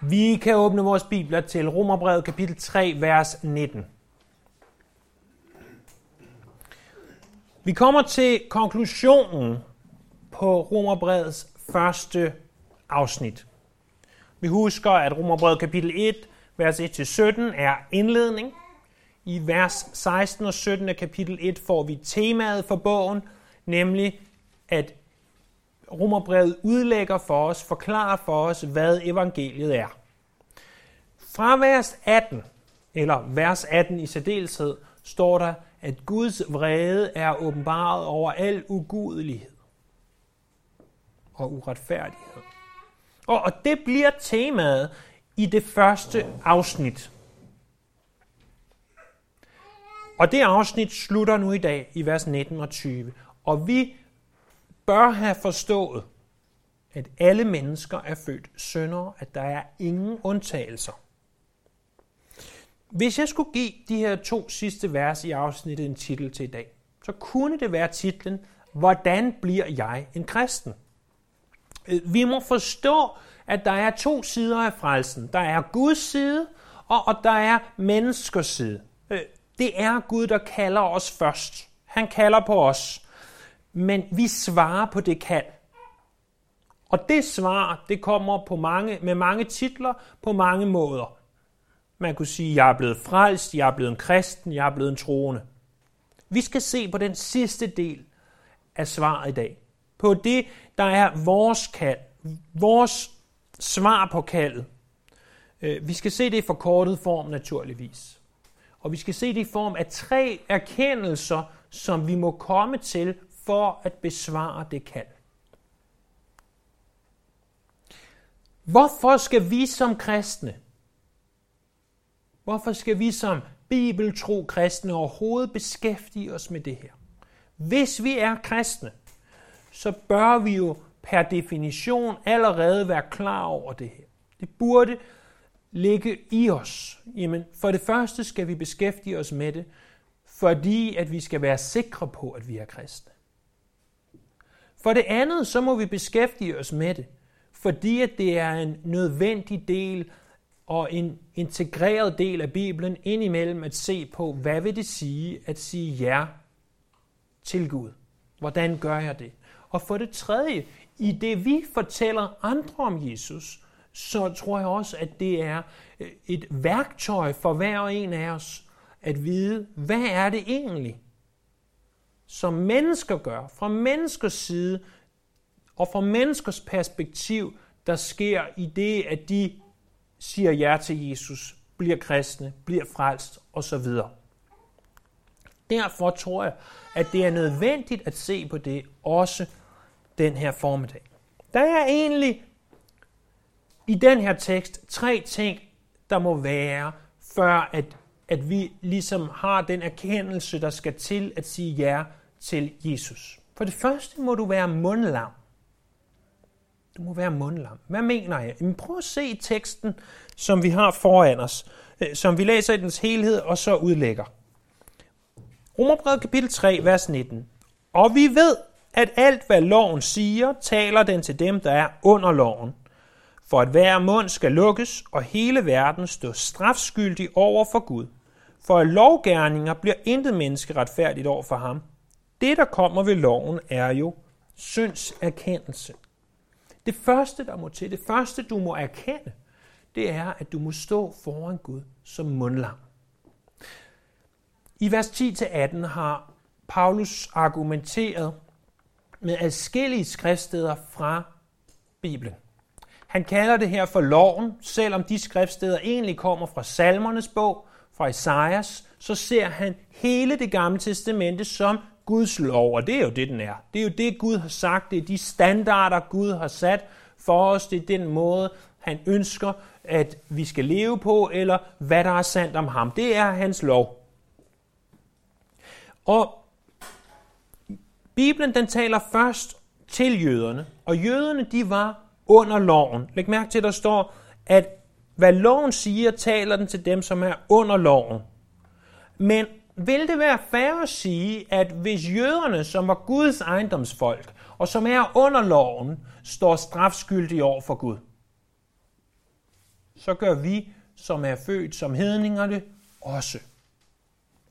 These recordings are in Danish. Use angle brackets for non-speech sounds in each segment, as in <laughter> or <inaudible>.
Vi kan åbne vores bibler til Romerbrevet kapitel 3, vers 19. Vi kommer til konklusionen på Romerbrevets første afsnit. Vi husker, at Romerbrevet kapitel 1, vers 1-17 er indledning. I vers 16 og 17 af kapitel 1 får vi temaet for bogen, nemlig at Romerbrevet udlægger for os, forklarer for os, hvad evangeliet er. Fra vers 18, eller vers 18 i særdeleshed, står der, at Guds vrede er åbenbaret over al ugudelighed og uretfærdighed. Og, og det bliver temaet i det første afsnit. Og det afsnit slutter nu i dag i vers 19 og 20. Og vi bør have forstået, at alle mennesker er født syndere, at der er ingen undtagelser. Hvis jeg skulle give de her to sidste vers i afsnittet en titel til i dag, så kunne det være titlen Hvordan bliver jeg en kristen? Vi må forstå, at der er to sider af frelsen. Der er Guds side, og, og der er menneskers side. Øh, det er Gud, der kalder os først. Han kalder på os. Men vi svarer på det kald. Og det svar, det kommer på mange, med mange titler på mange måder. Man kunne sige, jeg er blevet frelst, jeg er blevet en kristen, jeg er blevet en troende. Vi skal se på den sidste del af svaret i dag. På det, der er vores kald, vores svar på kaldet. Øh, vi skal se det i forkortet form naturligvis. Og vi skal se det i form af tre erkendelser, som vi må komme til for at besvare det kald. Hvorfor skal vi som kristne, hvorfor skal vi som bibeltro kristne overhovedet beskæftige os med det her? Hvis vi er kristne, så bør vi jo per definition allerede være klar over det her. Det burde ligge i os. Jamen, for det første skal vi beskæftige os med det, fordi at vi skal være sikre på, at vi er kristne. For det andet, så må vi beskæftige os med det, fordi at det er en nødvendig del og en integreret del af Bibelen indimellem at se på, hvad vil det sige at sige ja til Gud? Hvordan gør jeg det? Og for det tredje, i det vi fortæller andre om Jesus, så tror jeg også, at det er øh, et værktøj for hver og en af os at vide, hvad er det egentlig, som mennesker gør, fra menneskers side og fra menneskers perspektiv, der sker i det, at de siger ja til Jesus, bliver kristne, bliver frelst osv. Derfor tror jeg, at det er nødvendigt at se på det også den her formiddag. Der er egentlig i den her tekst tre ting, der må være, før at, at vi ligesom har den erkendelse, der skal til at sige ja til Jesus. For det første må du være mundlam. Du må være mundlam. Hvad mener jeg? Men prøv at se teksten, som vi har foran os, øh, som vi læser i dens helhed og så udlægger. Romerbrevet kapitel 3, vers 19. Og vi ved, at alt hvad loven siger, taler den til dem, der er under loven. For at hver mund skal lukkes, og hele verden stå strafskyldig over for Gud. For af lovgærninger bliver intet menneske retfærdigt over for ham. Det, der kommer ved loven, er jo syndserkendelse. Det første, der må til, det første, du må erkende, det er, at du må stå foran Gud som mundlam. I vers 10-18 har Paulus argumenteret med adskillige skriftsteder fra Bibelen. Han kalder det her for loven, selvom de skriftsteder egentlig kommer fra salmernes bog, fra Esajas, så ser han hele det gamle testamente som Guds lov, og det er jo det, den er. Det er jo det, Gud har sagt, det er de standarder, Gud har sat for os, det er den måde, han ønsker, at vi skal leve på, eller hvad der er sandt om ham. Det er hans lov. Og Bibelen den taler først til jøderne, og jøderne de var under loven. Læg mærke til, at der står, at hvad loven siger, taler den til dem, som er under loven. Men vil det være fair at sige, at hvis jøderne, som var Guds ejendomsfolk, og som er under loven, står strafskyldige over for Gud? så gør vi, som er født som hedningerne, også.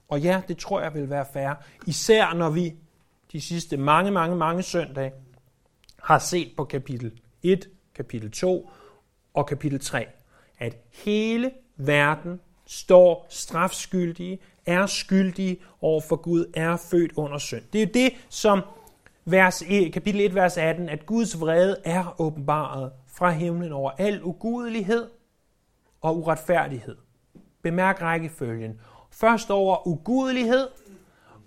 Og ja, det tror jeg vil være fair, især når vi de sidste mange, mange, mange søndage har set på kapitel 1, kapitel 2 og kapitel 3, at hele verden står strafskyldige, er skyldige over for Gud, er født under synd. Det er jo det, som vers, e, kapitel 1, vers 18, at Guds vrede er åbenbaret fra himlen over al ugudelighed og uretfærdighed. Bemærk rækkefølgen. Først over ugudelighed,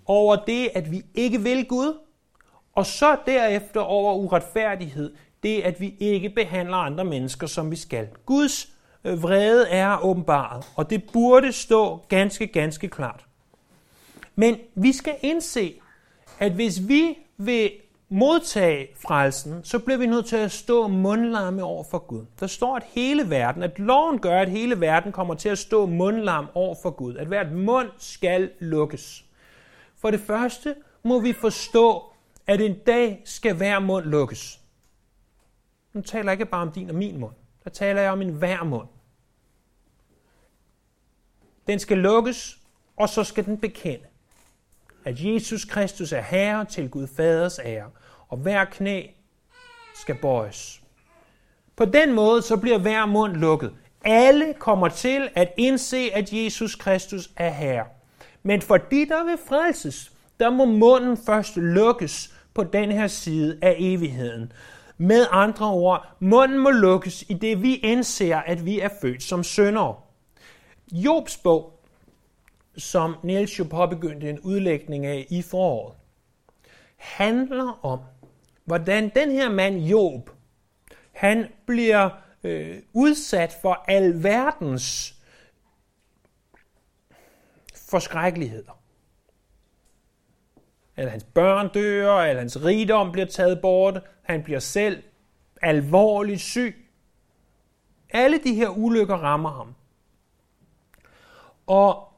over det, at vi ikke vil Gud, og så derefter over uretfærdighed, det at vi ikke behandler andre mennesker, som vi skal. Guds vrede er åbenbaret, og det burde stå ganske, ganske klart. Men vi skal indse, at hvis vi vil modtage frelsen, så bliver vi nødt til at stå mundlamme over for Gud. Der står, at hele verden, at loven gør, at hele verden kommer til at stå mundlam over for Gud. At hvert mund skal lukkes. For det første må vi forstå, at en dag skal hver mund lukkes. Nu taler jeg ikke bare om din og min mund. Der taler jeg om en hver mund. Den skal lukkes, og så skal den bekende, at Jesus Kristus er Herre til Gud Faders ære, og hver knæ skal bøjes. På den måde så bliver hver mund lukket. Alle kommer til at indse, at Jesus Kristus er Herre. Men for de, der vil frelses, der må munden først lukkes på den her side af evigheden. Med andre ord, munden må lukkes i det, vi indser, at vi er født som syndere. Jobs bog, som Niels jo påbegyndte en udlægning af i foråret, handler om, hvordan den her mand Job, han bliver øh, udsat for alverdens forskrækkeligheder. Eller hans børn dør, eller hans rigdom bliver taget bort, han bliver selv alvorligt syg. Alle de her ulykker rammer ham. Og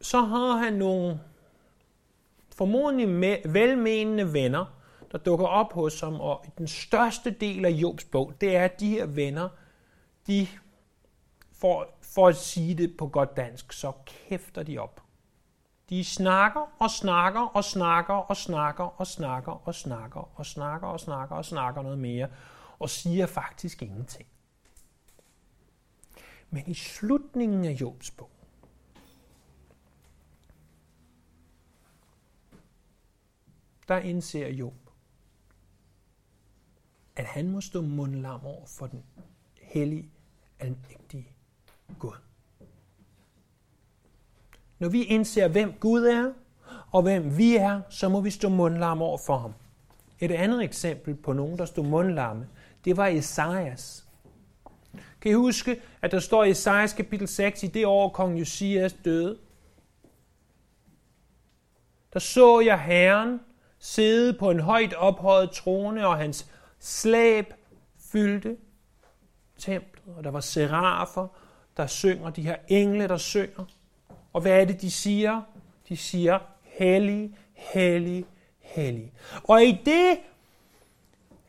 så har han nogle formodentlig velmenende venner, der dukker op hos ham, og den største del af Jobs bog, det er, at de her venner, de, for, for at sige det på godt dansk, så kæfter de op. De snakker og snakker og snakker og snakker og snakker og snakker og snakker og snakker og snakker noget mere, og siger faktisk ingenting. Men i slutningen af Jobs bog, der indser Job, at han må stå mundlam over for den hellige, almægtige Gud. Når vi indser, hvem Gud er, og hvem vi er, så må vi stå mundlamme over for ham. Et andet eksempel på nogen, der stod mundlamme, det var Esajas. Kan I huske, at der står i Esajas kapitel 6, i det år kong Josias døde? Der så jeg Herren sidde på en højt ophøjet trone, og hans slæb fyldte templet, og der var serafer, der synger, de her engle, der synger. Og hvad er det, de siger? De siger, hellig, hellig, hellig. Og i det,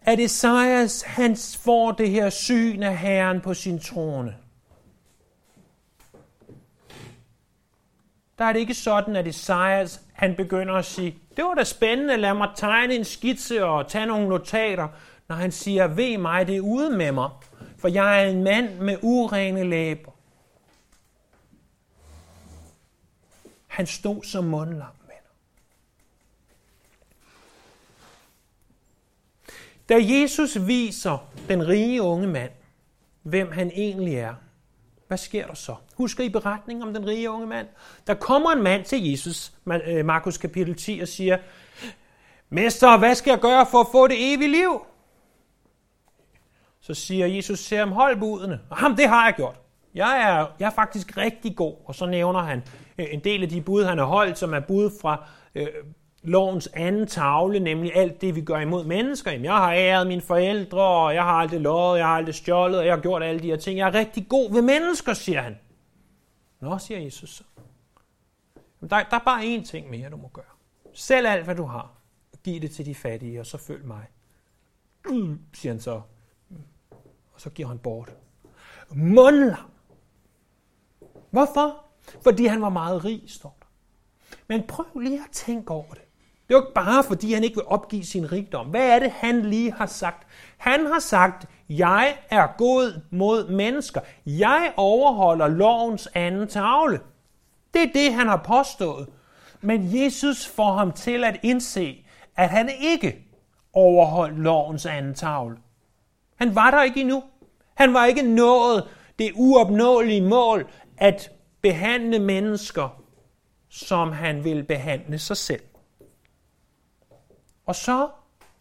at Esajas, han får det her syn af Herren på sin trone. Der er det ikke sådan, at Esajas, han begynder at sige, det var da spændende, lad mig tegne en skitse og tage nogle notater, når han siger, ved mig, det er ude med mig, for jeg er en mand med urene læber. Han stod som mundlam, venner. Da Jesus viser den rige unge mand, hvem han egentlig er, hvad sker der så? Husker I beretningen om den rige unge mand? Der kommer en mand til Jesus, øh, Markus kapitel 10, og siger, Mester, hvad skal jeg gøre for at få det evige liv? Så siger Jesus til ham, hold budene. Og ham, det har jeg gjort. Jeg er, jeg er faktisk rigtig god. Og så nævner han øh, en del af de bud, han har holdt, som er bud fra øh, lovens anden tavle, nemlig alt det, vi gør imod mennesker. Jamen, jeg har æret mine forældre, og jeg har aldrig lovet, jeg har aldrig stjålet, og jeg har gjort alle de her ting. Jeg er rigtig god ved mennesker, siger han. Nå, siger Jesus så. Jamen, der, der er bare én ting mere, du må gøre. Selv alt, hvad du har. Giv det til de fattige, og så følg mig. Mm, siger han så. Og så giver han bort. mundlam. Hvorfor? Fordi han var meget rig, står der. Men prøv lige at tænke over det. Det er jo ikke bare, fordi han ikke vil opgive sin rigdom. Hvad er det, han lige har sagt? Han har sagt, jeg er god mod mennesker. Jeg overholder lovens anden tavle. Det er det, han har påstået. Men Jesus får ham til at indse, at han ikke overholdt lovens anden tavle. Han var der ikke endnu. Han var ikke nået det uopnåelige mål at behandle mennesker, som han vil behandle sig selv. Og så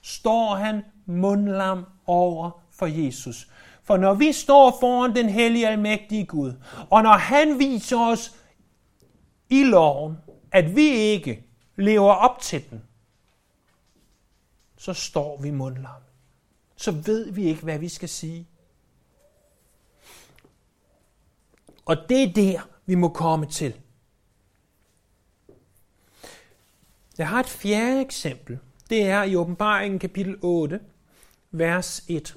står han mundlam over for Jesus. For når vi står foran den hellige almægtige Gud, og når han viser os i loven, at vi ikke lever op til den, så står vi mundlam. Så ved vi ikke, hvad vi skal sige. Og det er der, vi må komme til. Jeg har et fjerde eksempel. Det er i åbenbaringen kapitel 8, vers 1.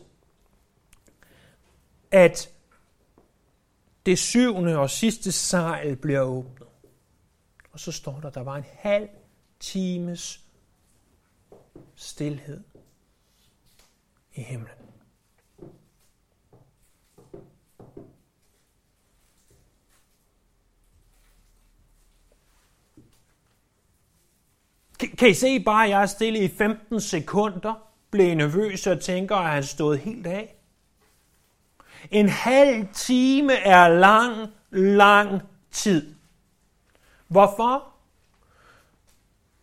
At det syvende og sidste sejl bliver åbnet. Og så står der, der var en halv times stillhed i himlen. Kan I se bare, at jeg er stille i 15 sekunder, blev nervøs og tænker, at han stået helt af? En halv time er lang, lang tid. Hvorfor?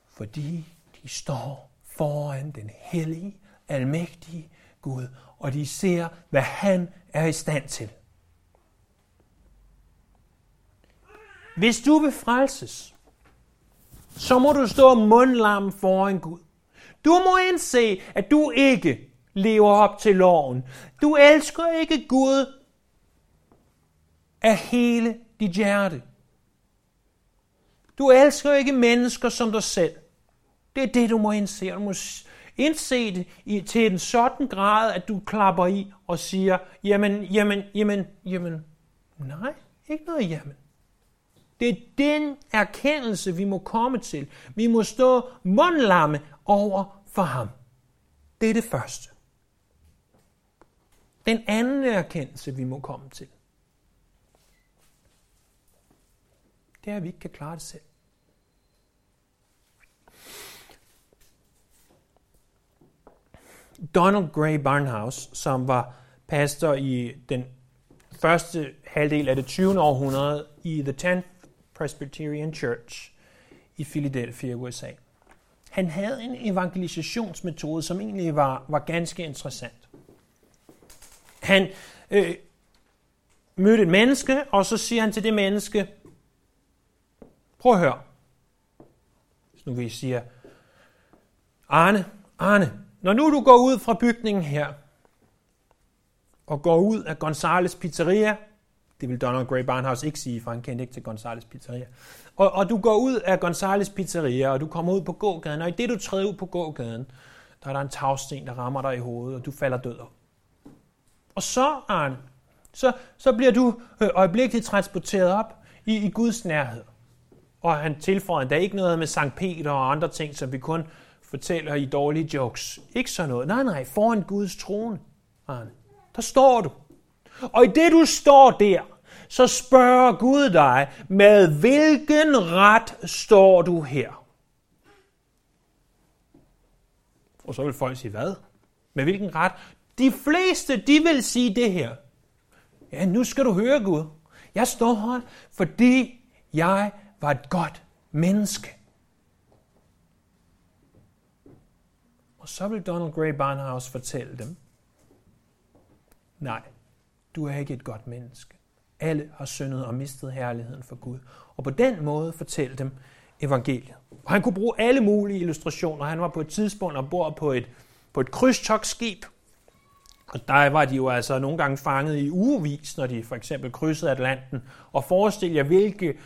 Fordi de står foran den hellige, almægtige Gud, og de ser, hvad han er i stand til. Hvis du vil frelses, så må du stå mundlam foran Gud. Du må indse, at du ikke lever op til loven. Du elsker ikke Gud af hele dit hjerte. Du elsker ikke mennesker som dig selv. Det er det, du må indse. Du må indse det i, til en sådan grad, at du klapper i og siger, jamen, jamen, jamen, jamen, nej, ikke noget jamen. Det er den erkendelse, vi må komme til. Vi må stå mundlamme over for ham. Det er det første. Den anden erkendelse, vi må komme til, det er, at vi ikke kan klare det selv. Donald Gray Barnhouse, som var pastor i den første halvdel af det 20. århundrede i The 10th Presbyterian Church i Philadelphia, USA. Han havde en evangelisationsmetode, som egentlig var, var ganske interessant. Han øh, mødte et menneske, og så siger han til det menneske, prøv at høre. Så nu vi siger, Arne, Arne, når nu du går ud fra bygningen her, og går ud af Gonzales Pizzeria, det vil Donald Gray Barnhouse ikke sige, for han kendte ikke til Gonzales Pizzeria. Og, og du går ud af Gonzales Pizzeria, og du kommer ud på gågaden, og i det du træder ud på gågaden, der er der en tagsten, der rammer dig i hovedet, og du falder død op. Og så, Arne, så, så bliver du øh, øjeblikkeligt transporteret op i, i Guds nærhed. Og han tilføjer endda ikke noget med Sankt Peter og andre ting, som vi kun fortæller i dårlige jokes. Ikke sådan noget. Nej, nej, foran Guds trone, Arne. Der står du. Og i det du står der, så spørger Gud dig, med hvilken ret står du her? Og så vil folk sige, hvad? Med hvilken ret? De fleste, de vil sige det her. Ja, nu skal du høre Gud. Jeg står her, fordi jeg var et godt menneske. Og så vil Donald Gray Barnhouse fortælle dem, nej, du er ikke et godt menneske. Alle har syndet og mistet herligheden for Gud. Og på den måde fortælle dem evangeliet. Og han kunne bruge alle mulige illustrationer. Han var på et tidspunkt ombord på et, på et krydstogtskib. Og der var de jo altså nogle gange fanget i ugevis, når de for eksempel krydsede Atlanten. Og forestil jer, hvilke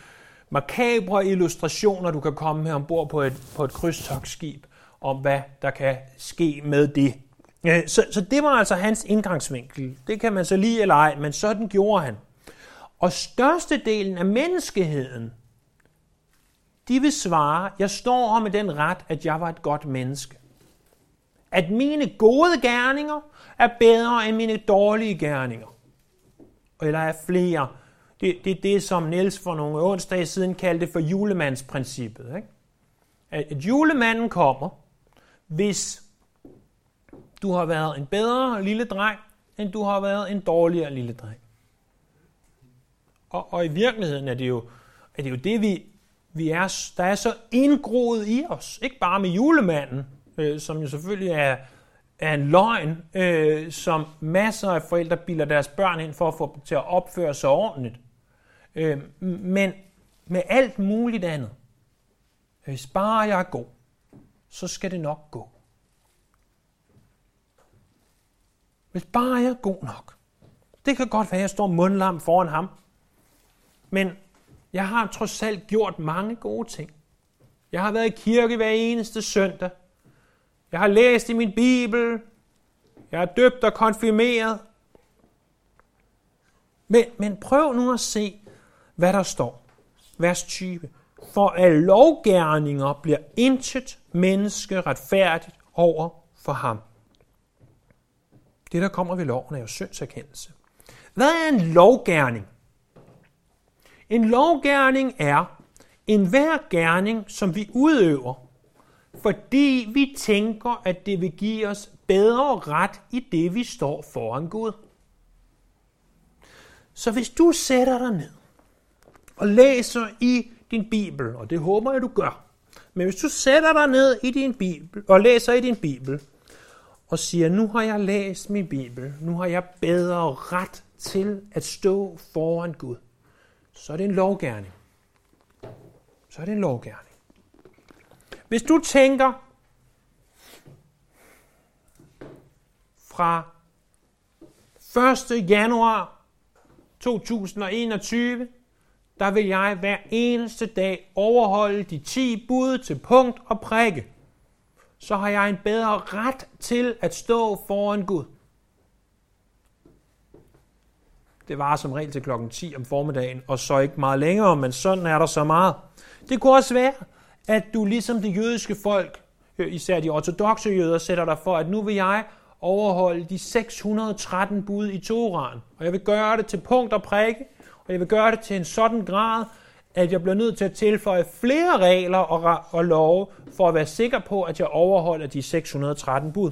makabre illustrationer, du kan komme her ombord på et, på et krydstogtskib, om hvad der kan ske med det. Så, så det var altså hans indgangsvinkel. Det kan man så lige eller ej, men sådan gjorde han. Og størstedelen af menneskeheden, de vil svare, jeg står her med den ret, at jeg var et godt menneske. At mine gode gerninger er bedre end mine dårlige gerninger. Eller er flere. Det, det er det, som Niels for nogle onsdage siden kaldte for julemandsprincippet. Ikke? At, at julemanden kommer, hvis du har været en bedre lille dreng, end du har været en dårligere lille dreng. Og, og i virkeligheden er det jo, er det, jo det, vi, vi er, der er så indgroet i os. Ikke bare med julemanden, øh, som jo selvfølgelig er, er en løgn, øh, som masser af forældre bilder deres børn ind for at få dem til at opføre sig ordentligt. Øh, men med alt muligt andet. Øh, Hvis bare jeg er god, så skal det nok gå. Hvis bare jeg er god nok. Det kan godt være, at jeg står mundlam foran ham. Men jeg har trods alt gjort mange gode ting. Jeg har været i kirke hver eneste søndag. Jeg har læst i min bibel. Jeg er døbt og konfirmeret. Men, men prøv nu at se, hvad der står. Vers 20. For at lovgærninger bliver intet menneske retfærdigt over for ham. Det, der kommer ved loven, er jo syndserkendelse. Hvad er en lovgærning? En lovgærning er en hver gerning, som vi udøver, fordi vi tænker, at det vil give os bedre ret i det, vi står foran Gud. Så hvis du sætter dig ned og læser i din bibel, og det håber jeg, du gør, men hvis du sætter dig ned i din bibel og læser i din bibel, og siger, nu har jeg læst min bibel, nu har jeg bedre ret til at stå foran Gud, så er det en lovgærning. Så er det en lovgærning. Hvis du tænker fra 1. januar 2021, der vil jeg hver eneste dag overholde de 10 bud til punkt og prikke. Så har jeg en bedre ret til at stå foran Gud. Det var som regel til klokken 10 om formiddagen, og så ikke meget længere, men sådan er der så meget. Det kunne også være, at du ligesom det jødiske folk, øh, især de ortodoxe jøder, sætter dig for, at nu vil jeg overholde de 613 bud i Toraen, og jeg vil gøre det til punkt og prikke, og jeg vil gøre det til en sådan grad, at jeg bliver nødt til at tilføje flere regler og, og love, for at være sikker på, at jeg overholder de 613 bud.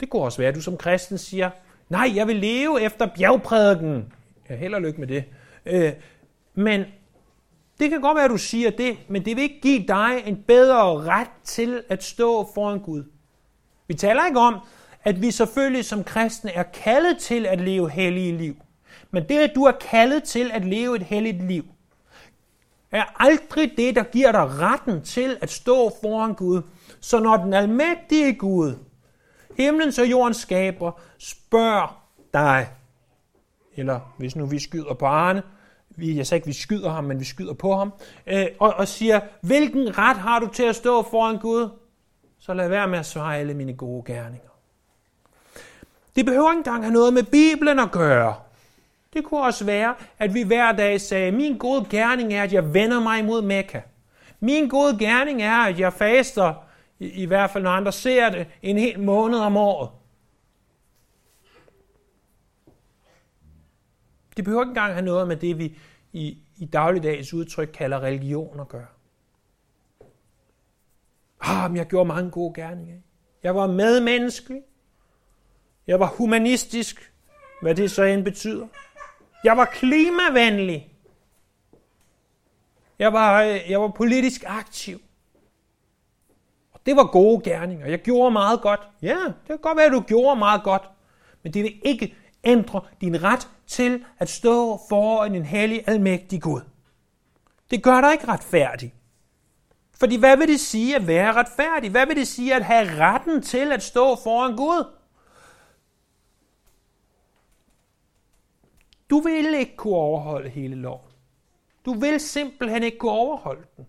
Det kunne også være, at du som kristen siger, nej, jeg vil leve efter bjergprædiken. Ja, held og lykke med det. Øh, men det kan godt være, at du siger det, men det vil ikke give dig en bedre ret til at stå foran Gud. Vi taler ikke om, at vi selvfølgelig som kristne er kaldet til at leve hellige liv. Men det, at du er kaldet til at leve et helligt liv, er aldrig det, der giver dig retten til at stå foran Gud. Så når den almægtige Gud, himlens og jordens skaber, spørger dig, eller hvis nu vi skyder på Arne, jeg sagde ikke, vi skyder ham, men vi skyder på ham, øh, og, og siger, hvilken ret har du til at stå foran Gud? Så lad være med at svare alle mine gode gerninger. Det behøver ikke engang have noget med Bibelen at gøre. Det kunne også være, at vi hver dag sagde, min gode gerning er, at jeg vender mig imod Mekka. Min gode gerning er, at jeg faster, i, i hvert fald når andre ser det, en hel måned om året. Det behøver ikke engang have noget med det, vi i, i dagligdags udtryk kalder religion at gøre. Ah, men jeg gjorde mange gode gerninger. Jeg var medmenneskelig. Jeg var humanistisk, hvad det så end betyder. Jeg var klimavenlig. Jeg var, jeg var politisk aktiv. Og det var gode gerninger. Jeg gjorde meget godt. Ja, det kan godt være, at du gjorde meget godt. Men det vil ikke ændre din ret til at stå foran en hellig, almægtig Gud. Det gør dig ikke retfærdig. Fordi hvad vil det sige at være retfærdig? Hvad vil det sige at have retten til at stå foran Gud? Du vil ikke kunne overholde hele loven. Du vil simpelthen ikke kunne overholde den.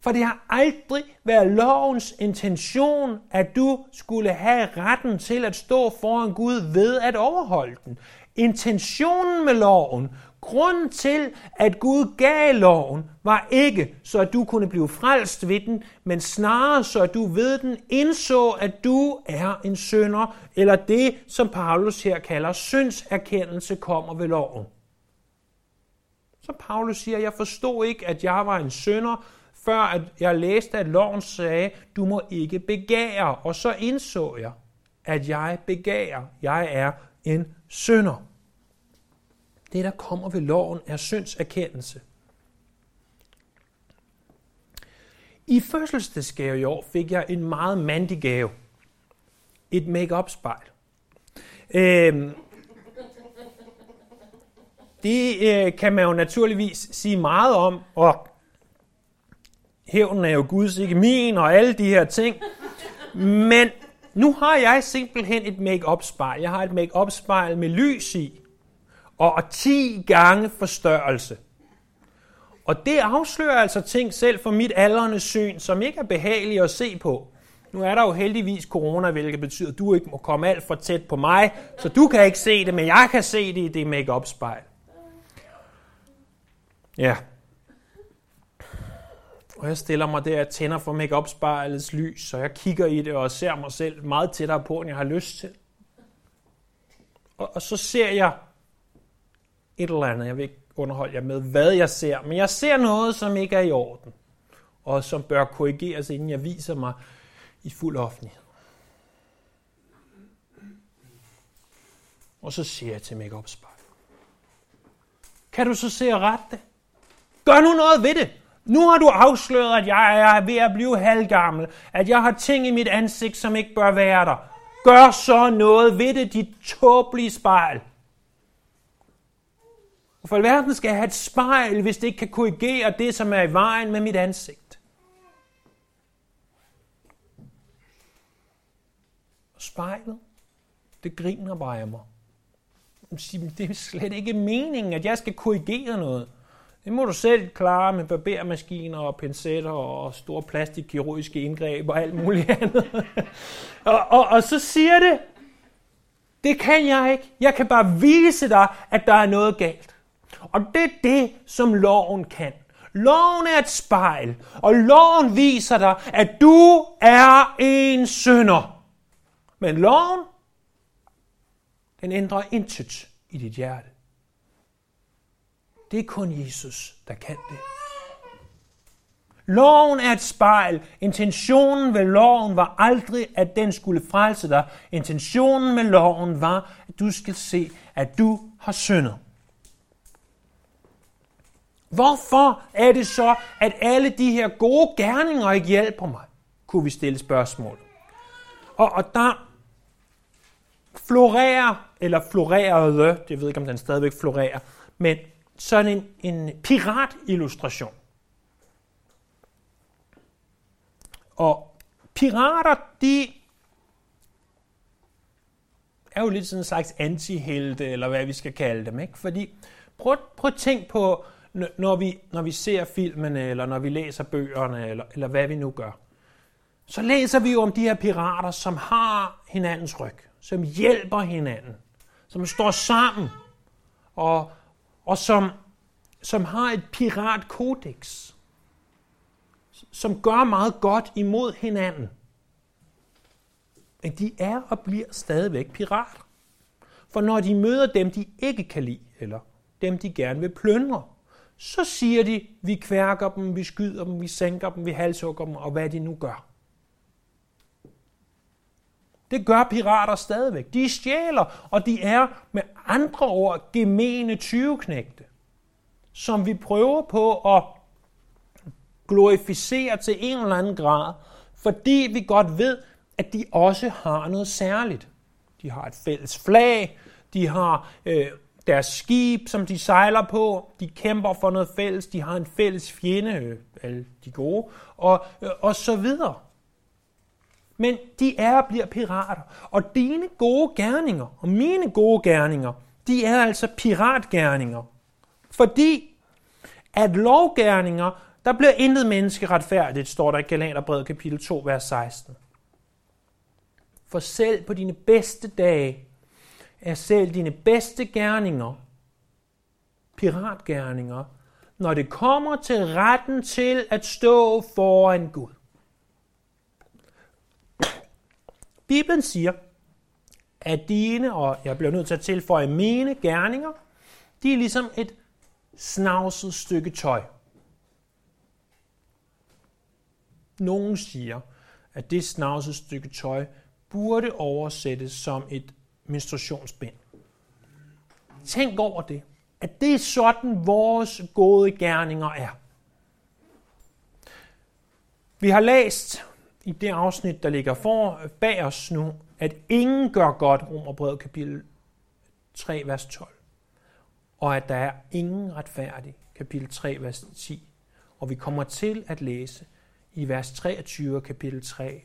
For det har aldrig været lovens intention, at du skulle have retten til at stå foran Gud ved at overholde den. Intentionen med loven, grund til, at Gud gav loven, var ikke, så at du kunne blive frelst ved den, men snarere så at du ved den indså, at du er en synder, eller det, som Paulus her kalder syndserkendelse, kommer ved loven. Så Paulus siger, jeg forstod ikke, at jeg var en synder, før at jeg læste, at loven sagde, du må ikke begære. Og så indså jeg, at jeg begærer. Jeg er en synder. Det, der kommer ved loven, er syndserkendelse. I fødselsdagsgave i år fik jeg en meget mandig gave. Et make-up spejl. Øhm, det øh, kan man jo naturligvis sige meget om, og hævnen er jo Guds, ikke min, og alle de her ting. Men nu har jeg simpelthen et make-up spejl. Jeg har et make-up spejl med lys i, og 10 gange forstørrelse. Og det afslører altså ting selv for mit aldrende syn, som ikke er behagelige at se på. Nu er der jo heldigvis corona, hvilket betyder, at du ikke må komme alt for tæt på mig, så du kan ikke se det, men jeg kan se det i det make-up spejl. Ja. Og jeg stiller mig der og tænder for make spejlets lys, så jeg kigger i det og ser mig selv meget tættere på, end jeg har lyst til. Og, og så ser jeg et eller andet, jeg vil ikke underholde jer med, hvad jeg ser, men jeg ser noget, som ikke er i orden, og som bør korrigeres, inden jeg viser mig i fuld offentlighed. Og så siger jeg til make spejl. Kan du så se og rette det? Gør nu noget ved det. Nu har du afsløret, at jeg er ved at blive halvgammel, at jeg har ting i mit ansigt, som ikke bør være der. Gør så noget ved det, dit tåbelige spejl. For alverden skal jeg have et spejl, hvis det ikke kan korrigere det, som er i vejen med mit ansigt. Og spejlet, det griner bare af mig. Det er slet ikke meningen, at jeg skal korrigere noget. Det må du selv klare med barbermaskiner og pincetter og store plastikkirurgiske indgreb og alt muligt <laughs> andet. og, og, og så siger det, det kan jeg ikke. Jeg kan bare vise dig, at der er noget galt. Og det er det, som loven kan. Loven er et spejl, og loven viser dig, at du er en synder. Men loven, den ændrer intet i dit hjerte. Det er kun Jesus, der kan det. Loven er et spejl. Intentionen ved loven var aldrig, at den skulle frelse dig. Intentionen med loven var, at du skal se, at du har syndet. Hvorfor er det så, at alle de her gode gerninger ikke hjælper mig? Kunne vi stille spørgsmål. Og, og der florerer, eller florerede, det ved ikke, om den stadigvæk florerer, men sådan en, en piratillustration. Og pirater, de er jo lidt sådan en slags antihelte, eller hvad vi skal kalde dem. Ikke? Fordi prøv, prøv at tænk på, når vi, når vi ser filmene, eller når vi læser bøgerne, eller, eller hvad vi nu gør. Så læser vi jo om de her pirater, som har hinandens ryg, som hjælper hinanden, som står sammen, og og som, som har et piratkodex, som gør meget godt imod hinanden. Men de er og bliver stadigvæk pirater. For når de møder dem, de ikke kan lide, eller dem, de gerne vil plyndre, så siger de, vi kværker dem, vi skyder dem, vi sænker dem, vi halshugger dem, og hvad de nu gør. Det gør pirater stadigvæk. De stjæler, og de er med andre ord gemene tyveknægte, som vi prøver på at glorificere til en eller anden grad, fordi vi godt ved, at de også har noget særligt. De har et fælles flag, de har øh, deres skib, som de sejler på, de kæmper for noget fælles, de har en fælles fjende, øh, alle de gode, og, øh, og så videre men de er og bliver pirater. Og dine gode gerninger, og mine gode gerninger, de er altså piratgerninger. Fordi at lovgerninger, Der bliver intet menneske retfærdigt, står der i Galaterbrevet kapitel 2, vers 16. For selv på dine bedste dage er selv dine bedste gerninger piratgerninger, når det kommer til retten til at stå foran Gud. Bibelen siger, at dine, og jeg bliver nødt til at tilføje mine gerninger, de er ligesom et snavset stykke tøj. Nogen siger, at det snavset stykke tøj burde oversættes som et menstruationsbind. Tænk over det. At det er sådan, vores gode gerninger er. Vi har læst i det afsnit, der ligger for bag os nu, at ingen gør godt, Romerbrevet kapitel 3, vers 12. Og at der er ingen retfærdig, kapitel 3, vers 10. Og vi kommer til at læse i vers 23 kapitel 3,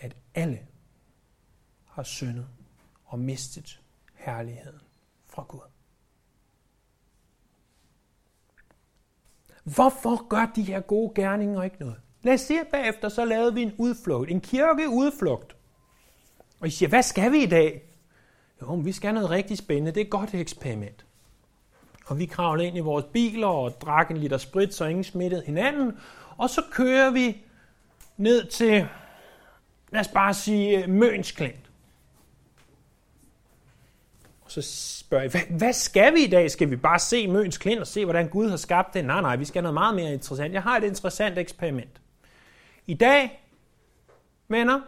at alle har syndet og mistet herligheden fra Gud. Hvorfor gør de her gode gerninger ikke noget? Lad os se bagefter, så lavede vi en udflugt, en kirkeudflugt. Og I siger, hvad skal vi i dag? Jo, vi skal noget rigtig spændende. Det er et godt eksperiment. Og vi kravler ind i vores biler og drak en liter sprit, så ingen smittede hinanden. Og så kører vi ned til, lad os bare sige, øh, Møns Klint. Og så spørger jeg, hvad, hvad skal vi i dag? Skal vi bare se Møns Klint og se, hvordan Gud har skabt det? Nej, nej, vi skal noget meget mere interessant. Jeg har et interessant eksperiment. I dag, venner,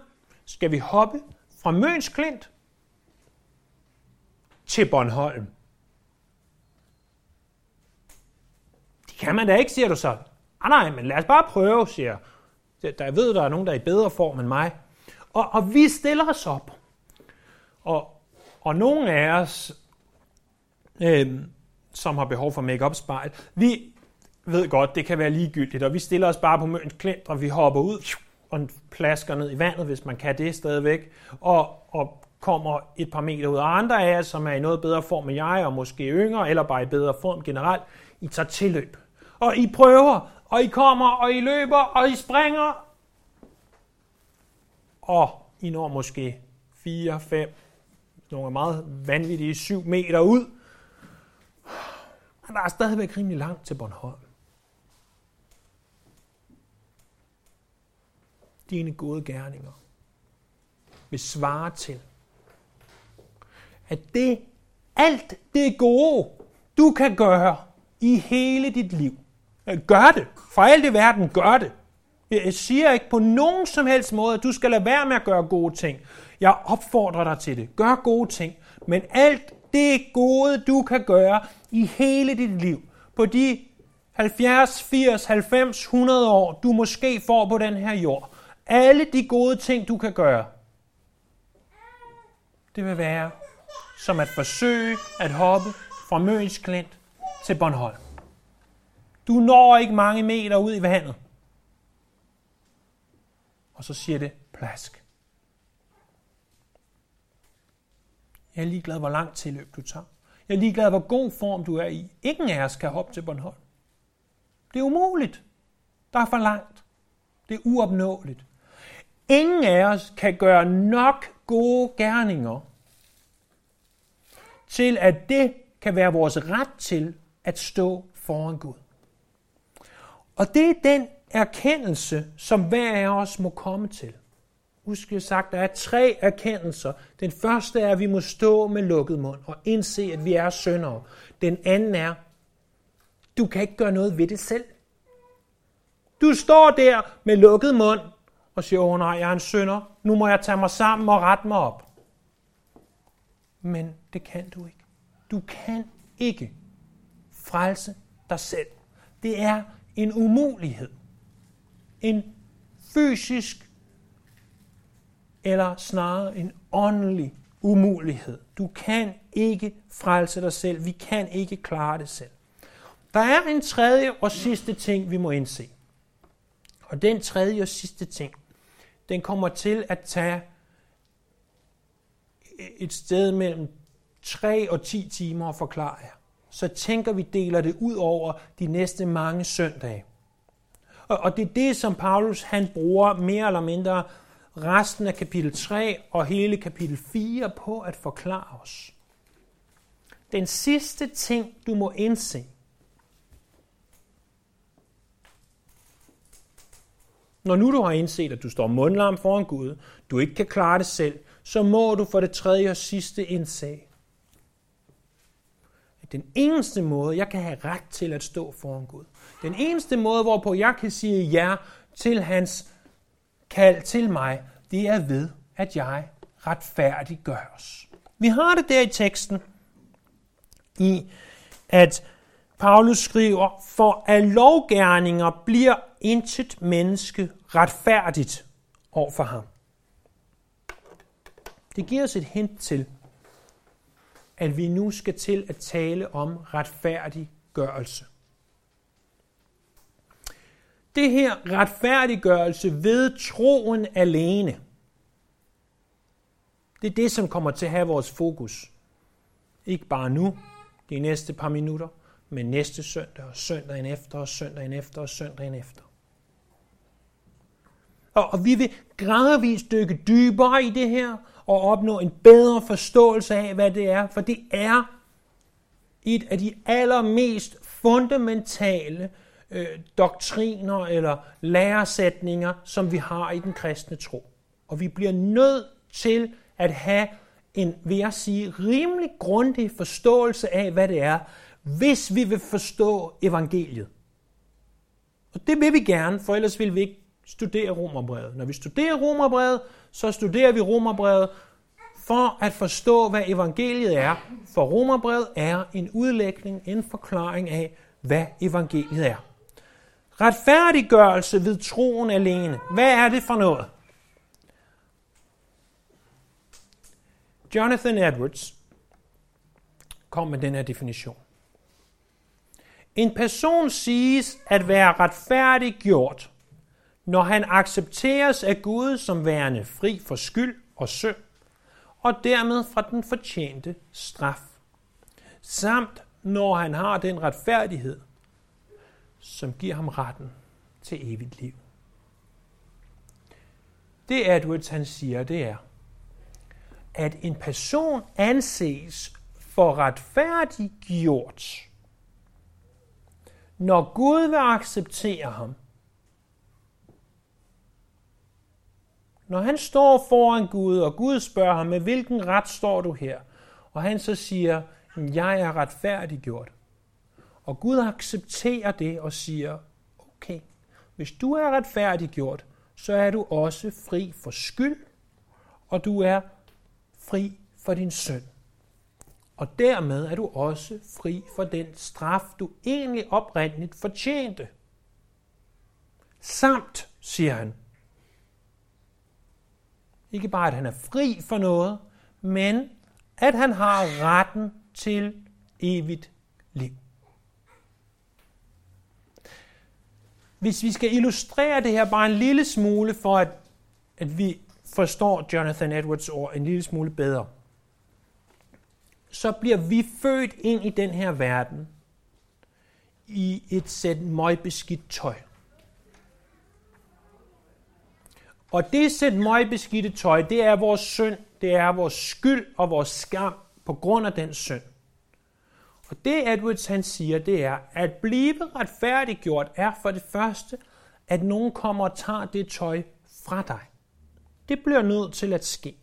skal vi hoppe fra Møns Klint til Bornholm. Det kan man da ikke, siger du så. Ah, nej, men lad os bare prøve, siger jeg. Der, jeg ved, der er nogen, der er i bedre form end mig. Og, og vi stiller os op. Og, og nogle af os, øh, som har behov for make-up spejl, vi ved godt, det kan være ligegyldigt, og vi stiller os bare på Møns Klint, og vi hopper ud og plasker ned i vandet, hvis man kan det stadigvæk, og, og kommer et par meter ud. Og andre af jer, som er i noget bedre form end jeg, og måske yngre, eller bare i bedre form generelt, I tager tilløb. Og I prøver, og I kommer, og I løber, og I springer, og I når måske 4, 5, nogle er meget vanvittige 7 meter ud. Men der er stadigvæk rimelig langt til Bornholm. Dine gode gerninger vil svare til, at det, alt det gode, du kan gøre i hele dit liv, gør det. For alt i verden, gør det. Jeg siger ikke på nogen som helst måde, at du skal lade være med at gøre gode ting. Jeg opfordrer dig til det. Gør gode ting. Men alt det gode, du kan gøre i hele dit liv, på de 70, 80, 90, 100 år, du måske får på den her jord, alle de gode ting, du kan gøre, det vil være som at forsøge at hoppe fra Møns Klint til Bornholm. Du når ikke mange meter ud i vandet. Og så siger det plask. Jeg er ligeglad, hvor langt tilløb du tager. Jeg er ligeglad, hvor god form du er i. Ingen af os kan hoppe til Bornholm. Det er umuligt. Der er for langt. Det er uopnåeligt. Ingen af os kan gøre nok gode gerninger til, at det kan være vores ret til at stå foran Gud. Og det er den erkendelse, som hver af os må komme til. Husk, jeg sagt, der er tre erkendelser. Den første er, at vi må stå med lukket mund og indse, at vi er syndere. Den anden er, du kan ikke gøre noget ved det selv. Du står der med lukket mund og siger, åh nej, jeg er en synder. Nu må jeg tage mig sammen og rette mig op. Men det kan du ikke. Du kan ikke frelse dig selv. Det er en umulighed. En fysisk eller snarere en åndelig umulighed. Du kan ikke frelse dig selv. Vi kan ikke klare det selv. Der er en tredje og sidste ting, vi må indse. Og den tredje og sidste ting, den kommer til at tage et sted mellem 3 og 10 timer at forklare jer. så tænker vi deler det ud over de næste mange søndage. Og, og det er det, som Paulus han bruger mere eller mindre resten af kapitel 3 og hele kapitel 4 på at forklare os. Den sidste ting, du må indse, Når nu du har indset, at du står mundlarm foran Gud, du ikke kan klare det selv, så må du for det tredje og sidste indse, at den eneste måde, jeg kan have ret til at stå foran Gud, den eneste måde, hvorpå jeg kan sige ja til hans kald til mig, det er ved, at jeg retfærdiggøres. Vi har det der i teksten, i at Paulus skriver, for at lovgærninger bliver intet menneske retfærdigt over for ham. Det giver os et hint til, at vi nu skal til at tale om retfærdiggørelse. Det her retfærdiggørelse ved troen alene, det er det, som kommer til at have vores fokus. Ikke bare nu, de næste par minutter, men næste søndag og søndagen efter og søndagen efter og søndagen efter. Og, og vi vil gradvist dykke dybere i det her og opnå en bedre forståelse af, hvad det er, for det er et af de allermest fundamentale øh, doktriner eller læresætninger, som vi har i den kristne tro. Og vi bliver nødt til at have en, vil jeg sige, rimelig grundig forståelse af, hvad det er, hvis vi vil forstå evangeliet. Og det vil vi gerne, for ellers vil vi ikke studere romerbrevet. Når vi studerer romerbrevet, så studerer vi romerbrevet for at forstå, hvad evangeliet er. For romerbrevet er en udlægning, en forklaring af, hvad evangeliet er. Retfærdiggørelse ved troen alene. Hvad er det for noget? Jonathan Edwards kom med den her definition. En person siges at være retfærdiggjort, når han accepteres af Gud som værende fri for skyld og synd, og dermed fra den fortjente straf, samt når han har den retfærdighed, som giver ham retten til evigt liv. Det Edwards han siger, det er, at en person anses for retfærdiggjort, når Gud vil acceptere ham, når han står foran Gud, og Gud spørger ham, med hvilken ret står du her? Og han så siger, jeg er retfærdiggjort. Og Gud accepterer det og siger, okay, hvis du er retfærdiggjort, så er du også fri for skyld, og du er fri for din synd. Og dermed er du også fri for den straf, du egentlig oprindeligt fortjente. Samt, siger han, ikke bare at han er fri for noget, men at han har retten til evigt liv. Hvis vi skal illustrere det her bare en lille smule, for at, at vi forstår Jonathan Edwards ord en lille smule bedre, så bliver vi født ind i den her verden i et sæt møgbeskidt tøj. Og det sæt møgbeskidte tøj, det er vores synd, det er vores skyld og vores skam på grund af den synd. Og det Edwards han siger, det er, at blive retfærdiggjort er for det første, at nogen kommer og tager det tøj fra dig. Det bliver nødt til at ske.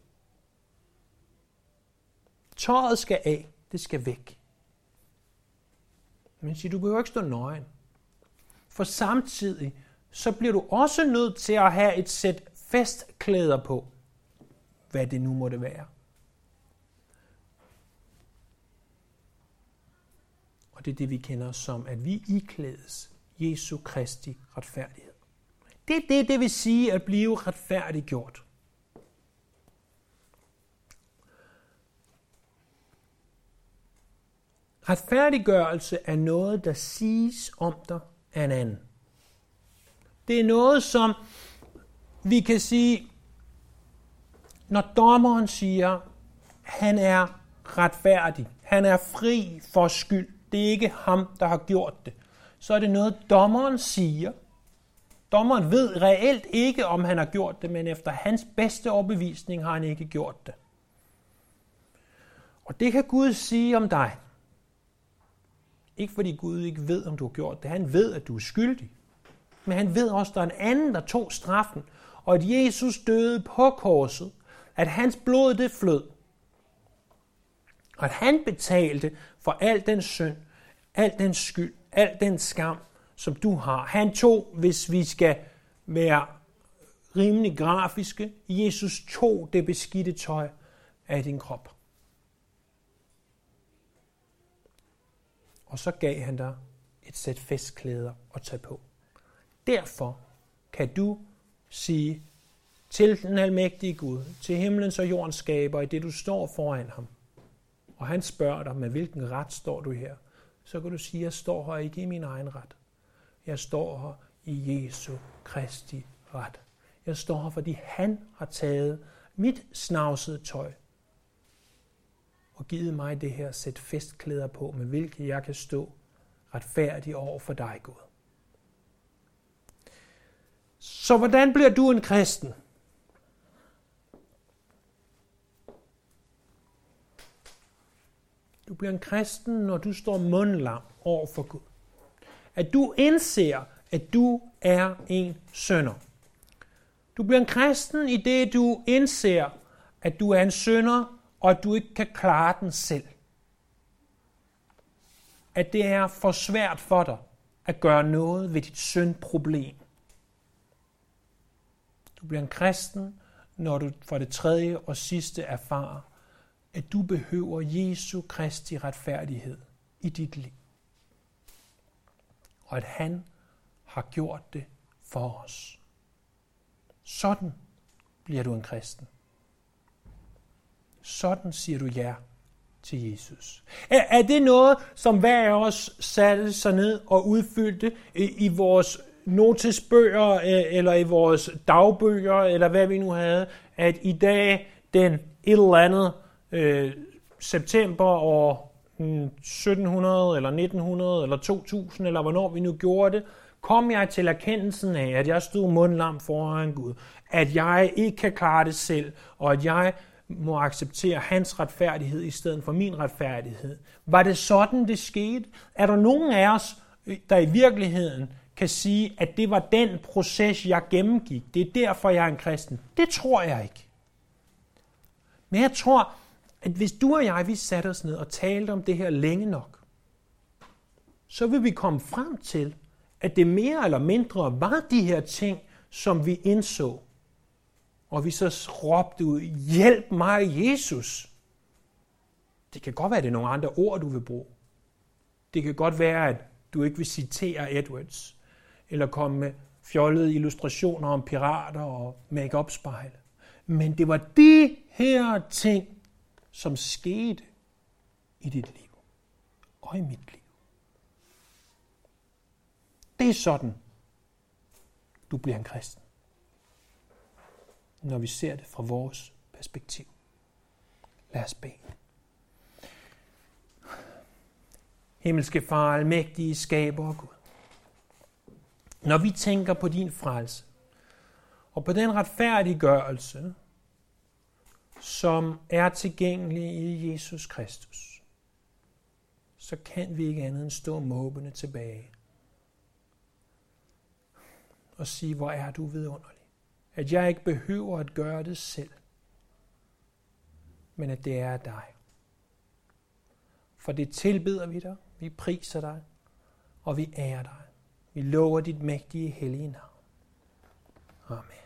Tøjet skal af, det skal væk. Men siger, du behøver ikke stå nøgen. For samtidig, så bliver du også nødt til at have et sæt festklæder på, hvad det nu måtte være. Og det er det, vi kender som, at vi iklædes Jesu Kristi retfærdighed. Det er det, det vil sige at blive retfærdiggjort. Retfærdiggørelse er noget, der siges om dig af en anden. Det er noget, som vi kan sige, når dommeren siger, han er retfærdig, han er fri for skyld, det er ikke ham, der har gjort det, så er det noget, dommeren siger. Dommeren ved reelt ikke, om han har gjort det, men efter hans bedste overbevisning har han ikke gjort det. Og det kan Gud sige om dig. Ikke fordi Gud ikke ved, om du har gjort det. Han ved, at du er skyldig. Men han ved også, at der er en anden, der tog straffen. Og at Jesus døde på korset. At hans blod det flød. Og at han betalte for al den synd, al den skyld, al den skam, som du har. Han tog, hvis vi skal være rimelig grafiske, Jesus tog det beskidte tøj af din krop. Og så gav han dig et sæt festklæder at tage på. Derfor kan du sige til den almægtige Gud, til himlens og jordens skaber, i det du står foran ham, og han spørger dig, med hvilken ret står du her, så kan du sige, jeg står her ikke i min egen ret. Jeg står her i Jesu Kristi ret. Jeg står her, fordi han har taget mit snavsede tøj og givet mig det her sæt festklæder på, med hvilket jeg kan stå retfærdig over for dig, Gud. Så hvordan bliver du en kristen? Du bliver en kristen, når du står mundlam over for Gud. At du indser, at du er en sønder. Du bliver en kristen i det, du indser, at du er en sønder, og at du ikke kan klare den selv. At det er for svært for dig at gøre noget ved dit syndproblem. Du bliver en kristen, når du for det tredje og sidste erfarer, at du behøver Jesu Kristi retfærdighed i dit liv. Og at han har gjort det for os. Sådan bliver du en kristen. Sådan siger du ja til Jesus. Er, er det noget, som hver af os satte sig ned og udfyldte i, i vores notesbøger øh, eller i vores dagbøger, eller hvad vi nu havde, at i dag den et eller andet øh, september år hmm, 1700 eller 1900 eller 2000 eller hvornår vi nu gjorde det, kom jeg til erkendelsen af, at jeg stod mundlam foran Gud, at jeg ikke kan klare det selv, og at jeg må acceptere hans retfærdighed i stedet for min retfærdighed. Var det sådan, det skete? Er der nogen af os, øh, der i virkeligheden kan sige, at det var den proces, jeg gennemgik? Det er derfor, jeg er en kristen. Det tror jeg ikke. Men jeg tror, at hvis du og jeg, vi satte os ned og talte om det her længe nok, så vil vi komme frem til, at det mere eller mindre var de her ting, som vi indså. Og vi så råbte ud, hjælp mig, Jesus. Det kan godt være, at det er nogle andre ord, du vil bruge. Det kan godt være, at du ikke vil citere Edwards, eller komme med fjollede illustrationer om pirater og make-up spejle. Men det var de her ting, som skete i dit liv og i mit liv. Det er sådan, du bliver en kristen. Når vi ser det fra vores perspektiv. Lad os bede. Himmelske Far, almægtige skaber og Gud. Når vi tænker på din frelse, og på den retfærdiggørelse, som er tilgængelig i Jesus Kristus, så kan vi ikke andet end stå måbende tilbage og sige, hvor er du vidunderlig. At jeg ikke behøver at gøre det selv, men at det er dig. For det tilbeder vi dig, vi priser dig, og vi ærer dig. Vi lover dit mægtige hellige navn. Amen.